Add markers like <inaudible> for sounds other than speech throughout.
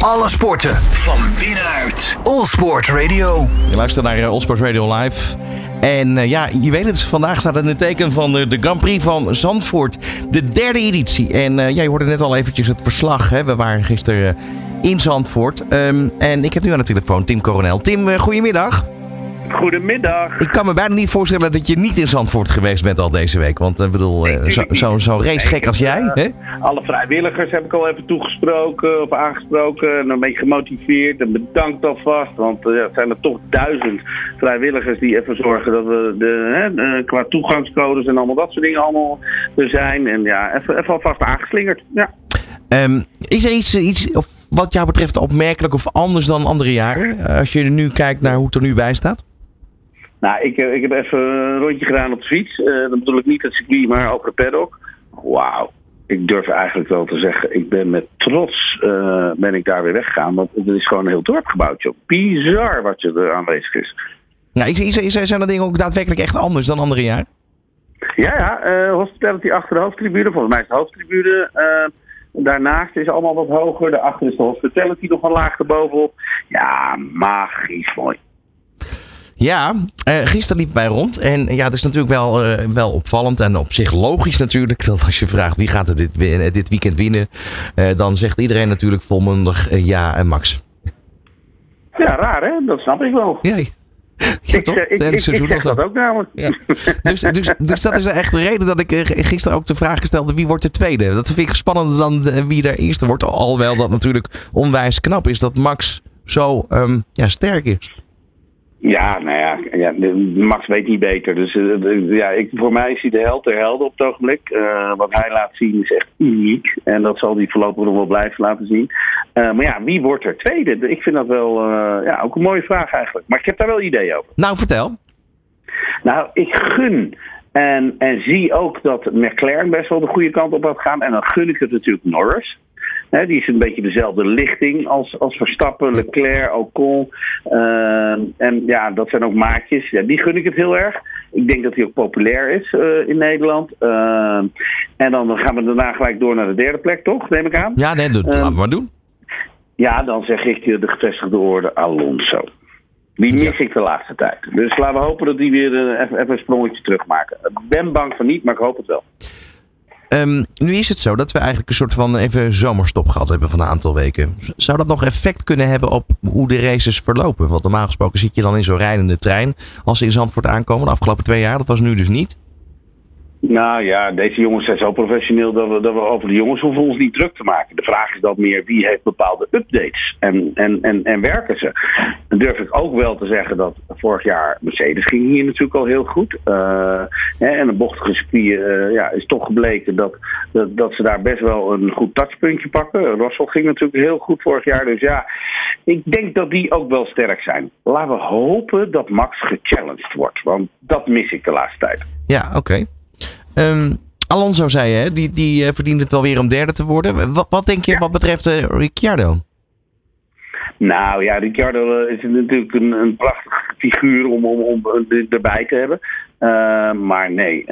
Alle sporten van binnenuit. All Sport Radio. Je luistert naar uh, All Sport Radio Live. En uh, ja, je weet het, vandaag staat het in het teken van de, de Grand Prix van Zandvoort. De derde editie. En uh, ja, je hoorde net al eventjes het verslag. Hè? We waren gisteren in Zandvoort. Um, en ik heb nu aan de telefoon Tim Coronel. Tim, goedemiddag. Goedemiddag. Ik kan me bijna niet voorstellen dat je niet in Zandvoort geweest bent al deze week. Want ik uh, bedoel, uh, zo'n zo, zo racegek als jij. Uh, hè? Alle vrijwilligers heb ik al even toegesproken of aangesproken. En een beetje gemotiveerd en bedankt alvast. Want uh, het zijn er toch duizend vrijwilligers die even zorgen dat we de, hè, qua toegangscodes en allemaal dat soort dingen allemaal er zijn. En ja, even, even alvast aangeslingerd. Ja. Um, is er iets, iets wat jou betreft opmerkelijk of anders dan andere jaren? Als je nu kijkt naar hoe het er nu bij staat? Nou, ik, ik heb even een rondje gedaan op de fiets. Uh, dan bedoel ik niet het circuit, maar over de paddock. Wauw. Ik durf eigenlijk wel te zeggen, ik ben met trots uh, ben ik daar weer weggegaan. Want het is gewoon een heel dorp gebouwd, joh. Bizar wat je er aanwezig is. Nou, zijn dat dingen ook daadwerkelijk echt anders dan andere jaren? Ja, ja. Uh, hospitality achter de hoofdtribune. Volgens mij is de hoofdtribune... Daarnaast is allemaal wat hoger. Daarachter is de hospitality nog een laag erbovenop. Ja, magisch mooi. Ja, uh, gisteren liepen wij rond. En ja, het is natuurlijk wel, uh, wel opvallend en op zich logisch natuurlijk. Dat als je vraagt wie gaat er dit, dit weekend winnen, uh, dan zegt iedereen natuurlijk volmondig ja en Max. Ja, raar hè? Dat snap ik wel. Ja, ja, ik, toch? Ik, ik, ik, zeg dat ook namelijk. Ja. Dus, dus, dus dat is echt de reden dat ik gisteren ook de vraag stelde wie wordt de tweede. Dat vind ik spannender dan wie er eerste wordt. Alhoewel dat natuurlijk onwijs knap is dat Max zo um, ja, sterk is. Ja, nou ja, ja, Max weet niet beter. Dus uh, ja, ik, voor mij is hij de held der helden op het ogenblik. Uh, wat hij laat zien is echt uniek. En dat zal hij voorlopig nog wel blijven laten zien. Uh, maar ja, wie wordt er tweede? Ik vind dat wel ja, ook een mooie vraag eigenlijk. Maar ik heb daar wel ideeën over. Nou, vertel. Nou, ik gun en, en zie ook dat McLaren best wel de goede kant op gaat gaan. En dan gun ik het natuurlijk Norris. He, die is een beetje dezelfde lichting als, als Verstappen, Leclerc, Ocon. Uh, en ja, dat zijn ook maatjes. Ja, die gun ik het heel erg. Ik denk dat hij ook populair is uh, in Nederland. Uh, en dan gaan we daarna gelijk door naar de derde plek, toch? Neem ik aan. Ja, nee, dat laten we maar doen. Ja, dan zeg ik de gevestigde orde Alonso. Die mis ik de laatste tijd. Dus laten we hopen dat die weer even, even een sprongetje terugmaken. Ik ben bang van niet, maar ik hoop het wel. Um, nu is het zo dat we eigenlijk een soort van even zomerstop gehad hebben van een aantal weken. Zou dat nog effect kunnen hebben op hoe de races verlopen? Want normaal gesproken zit je dan in zo'n rijdende trein als ze in Zandvoort aankomen. De afgelopen twee jaar, dat was nu dus niet. Nou ja, deze jongens zijn zo professioneel dat we, dat we over de jongens hoeven ons niet druk te maken. De vraag is dan meer wie heeft bepaalde updates en, en, en, en werken ze. Dan durf ik ook wel te zeggen dat vorig jaar Mercedes ging hier natuurlijk al heel goed. Uh, en een bochtige circuit uh, ja, is toch gebleken dat, dat, dat ze daar best wel een goed touchpuntje pakken. Russell ging natuurlijk heel goed vorig jaar. Dus ja, ik denk dat die ook wel sterk zijn. Laten we hopen dat Max gechallenged wordt. Want dat mis ik de laatste tijd. Ja, oké. Um, Alonso zei je, die, die uh, verdient het wel weer om derde te worden. Wat, wat denk je ja. wat betreft uh, Ricciardo? Nou ja, Ricciardo is natuurlijk een, een prachtige figuur om, om, om erbij te hebben. Uh, maar nee,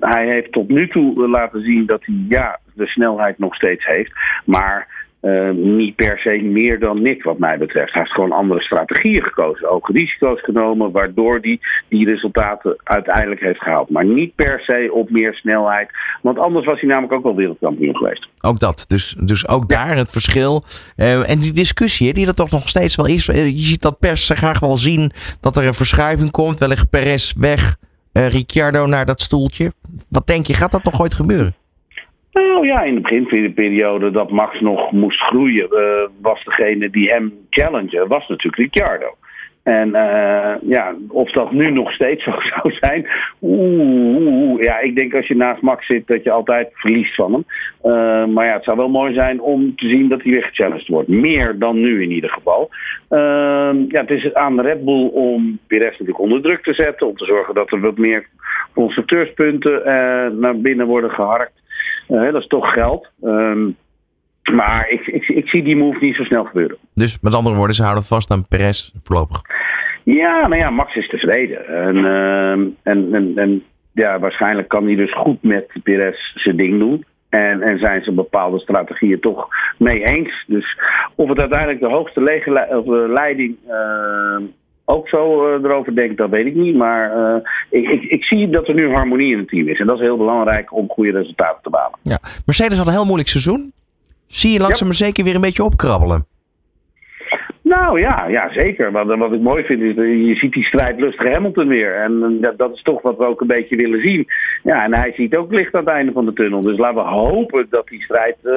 hij heeft tot nu toe laten zien dat hij ja, de snelheid nog steeds heeft. Maar uh, niet per se meer dan Nick, wat mij betreft. Hij heeft gewoon andere strategieën gekozen, ook risico's genomen, waardoor hij die, die resultaten uiteindelijk heeft gehaald. Maar niet per se op meer snelheid, want anders was hij namelijk ook wel wereldkampioen geweest. Ook dat, dus, dus ook daar het verschil. Uh, en die discussie, die er toch nog steeds wel is. Je ziet dat pers graag wel zien dat er een verschuiving komt. Wellicht Perez weg, uh, Ricciardo naar dat stoeltje. Wat denk je, gaat dat nog ooit gebeuren? Nou ja, in de beginperiode dat Max nog moest groeien, uh, was degene die hem challenge, was natuurlijk Ricciardo. En uh, ja, of dat nu nog steeds zo <laughs> zou zijn. Oeh, ja, ik denk als je naast Max zit dat je altijd verliest van hem. Uh, maar ja, het zou wel mooi zijn om te zien dat hij weer gechallenged wordt. Meer dan nu in ieder geval. Uh, ja, het is aan Red Bull om Perez natuurlijk onder druk te zetten. Om te zorgen dat er wat meer constructeurspunten naar binnen worden geharkt. Uh, dat is toch geld. Um, maar ik, ik, ik, zie die move niet zo snel gebeuren. Dus met andere woorden, ze houden vast aan Perez voorlopig. Ja, nou ja, Max is tevreden. En, uh, en, en, en ja, waarschijnlijk kan hij dus goed met Perez zijn ding doen. En, en zijn ze bepaalde strategieën toch mee eens. Dus of het uiteindelijk de hoogste leiding ook zo erover denkt, dat weet ik niet. Maar ik, ik, ik, zie dat er nu harmonie in het team is. En dat is heel belangrijk om goede resultaten te behalen. Ja. Mercedes had een heel moeilijk seizoen. Zie je langzaam maar zeker weer een beetje opkrabbelen? Nou ja, ja zeker. Wat, wat ik mooi vind is, je ziet die strijdlustige Hamilton weer. En dat, dat, is toch wat we ook een beetje willen zien. Ja, en hij ziet ook licht aan het einde van de tunnel. Dus laten we hopen dat die strijd uh,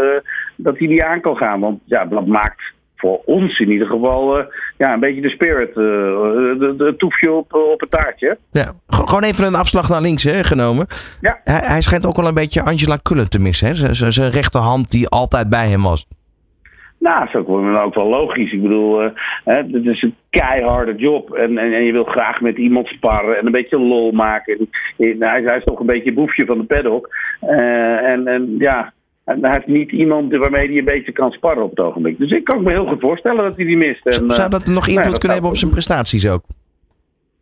dat hij die aan kan gaan. Want ja, dat maakt voor ons in ieder geval uh, ja, een beetje de spirit. Uh, de, toefje op, op het taartje. Ja, gewoon even een afslag naar links hè, genomen. Ja. Hij, hij schijnt ook wel een beetje Angela Cullen te missen. Hè? Zijn rechterhand die altijd bij hem was. Nou, dat is ook, ook wel logisch. Ik bedoel, uh, het is een keiharde job. En, en, en, je wil graag met iemand sparren en een beetje lol maken. En, hij, hij, is toch een beetje boefje van de paddock. Uh, en, en ja, hij heeft niet iemand waarmee hij een beetje kan sparren op het ogenblik. Dus ik kan me heel goed voorstellen dat hij die mist. En, Zou dat nog invloed kunnen hebben op zijn prestaties ook?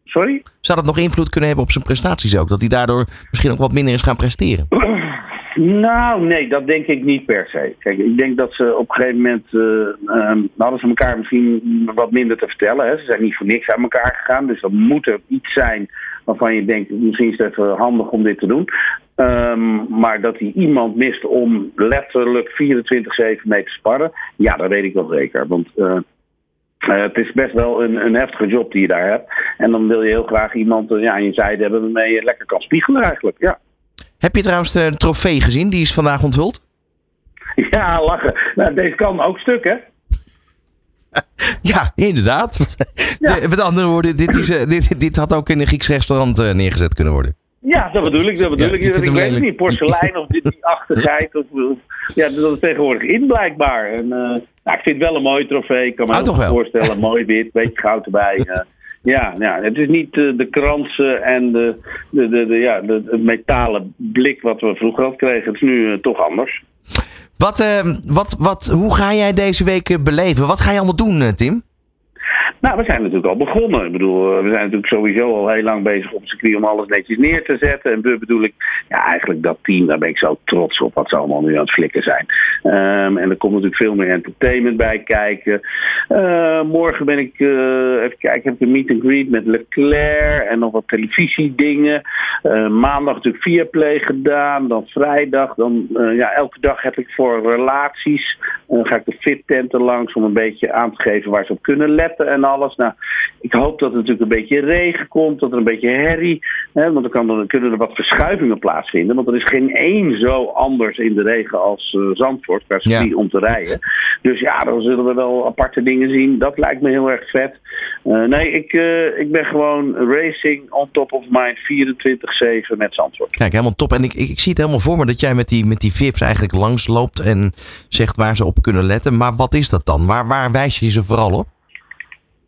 Sorry? Zou dat nog invloed kunnen hebben op zijn prestaties ook? Dat hij daardoor misschien ook wat minder is gaan presteren? <clears throat> Nou, nee, dat denk ik niet per se. Kijk, ik denk dat ze op een gegeven moment. Uh, hadden ze elkaar misschien wat minder te vertellen. Hè. Ze zijn niet voor niks aan elkaar gegaan. Dus dat moet er iets zijn waarvan je denkt: misschien is het even handig om dit te doen. Um, maar dat hij iemand mist om letterlijk 24-7 mee te sparren. Ja, dat weet ik wel zeker. Want. Uh, uh, het is best wel een, een heftige job die je daar hebt. En dan wil je heel graag iemand uh, ja, aan je zijde hebben waarmee je lekker kan spiegelen eigenlijk. Ja. Heb je trouwens de trofee gezien? Die is vandaag onthuld. <laughs> Ja, lachen. Nou, deze kan ook stuk, hè? <laughs> ja, inderdaad. Ja. met andere woorden, dit, is, dit, dit had ook in een Grieks restaurant neergezet kunnen worden. Ja, dat bedoel ik. Dat bedoel ja, ik. Ik, ik weet het niet. Porselein of dit, die achtigheid. Of, ja, dat is tegenwoordig in blijkbaar. En, uh, nou, ik vind het wel een mooie trofee. Ik kan me oh, voorstellen. <laughs> Mooi wit, beetje goud erbij. Ja, ja, het is niet uh, de kransen en de, de, de, de ja, de, het metalen blik wat we vroeger had kregen. Het is nu toch anders. Wat, uh, wat, wat, hoe ga jij deze week beleven? Wat ga je allemaal doen, Tim? Nou, we zijn natuurlijk al begonnen. Ik bedoel, we zijn natuurlijk sowieso al heel lang bezig op het circuit om alles netjes neer te zetten. En we bedoel ik, ja, eigenlijk dat team, daar ben ik zo trots op wat ze allemaal nu aan het flikken zijn. Um, en er komt natuurlijk veel meer entertainment bij kijken. Uh, morgen ben ik, uh, even kijken, heb ik een meet and greet met Leclerc en nog wat televisiedingen. Uh, maandag natuurlijk Viaplay gedaan, dan vrijdag. Dan, ja, elke dag heb ik voor relaties, ga ik de fit tenten langs om een beetje aan te geven waar ze op kunnen letten en alles. Nou, ik hoop dat er natuurlijk een beetje regen komt, dat er een beetje herrie. Hè, want dan, kan, dan kunnen er wat verschuivingen plaatsvinden. Want er is geen één zo anders in de regen als uh, Zandvoort, qua ja. om te rijden. Dus ja, dan zullen we wel aparte dingen zien. Dat lijkt me heel erg vet. Uh, nee, ik, uh, ik ben gewoon racing on top of mind 24-7 met Zandvoort. Kijk, helemaal top. En ik, ik, ik, zie het helemaal voor me dat jij met die, met die VIP's eigenlijk langs loopt en zegt waar ze op kunnen letten. Maar wat is dat dan? Waar, waar wijs je ze vooral op?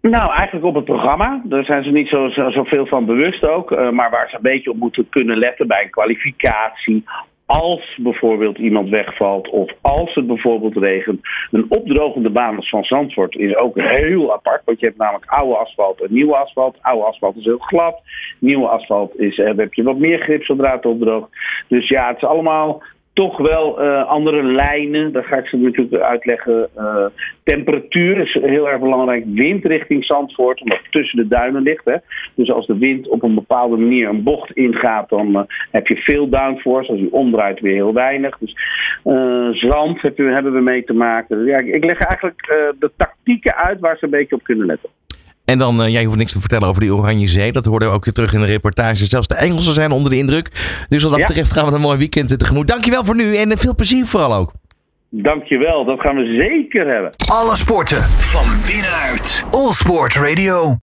Nou, eigenlijk op het programma. Daar zijn ze niet zo, zo, zoveel van bewust ook. Uh, maar waar ze een beetje op moeten kunnen letten bij een kwalificatie. Als bijvoorbeeld iemand wegvalt of als het bijvoorbeeld regent. Een opdrogende baan als van Zandvoort is ook heel apart. Want je hebt namelijk oude asfalt en nieuwe asfalt. Oude asfalt is heel glad. Nieuwe asfalt is, eh, heb je wat meer grip zodra het opdroogt. Dus ja, het is allemaal toch wel uh, andere lijnen. Daar ga ik ze natuurlijk uitleggen. Uh, temperatuur is heel erg belangrijk. Wind richting Zandvoort, omdat het tussen de duinen ligt. Hè. Dus als de wind op een bepaalde manier een bocht ingaat, dan uh, heb je veel downforce. Als hij omdraait, weer heel weinig. Dus zand hebben we mee te maken. Ja, ik leg eigenlijk de tactieken uit waar ze een beetje op kunnen letten. En dan, uh, jij hoeft niks te vertellen over die Oranje Zee. Dat hoorden we ook weer terug in de reportage. Zelfs de Engelsen zijn onder de indruk. Dus wat dat ja. betreft gaan we een mooi weekend tegemoet. Dankjewel voor nu en eh, veel plezier vooral ook. Dankjewel, dat gaan we zeker hebben. Alle sporten van binnenuit. All Sport Radio.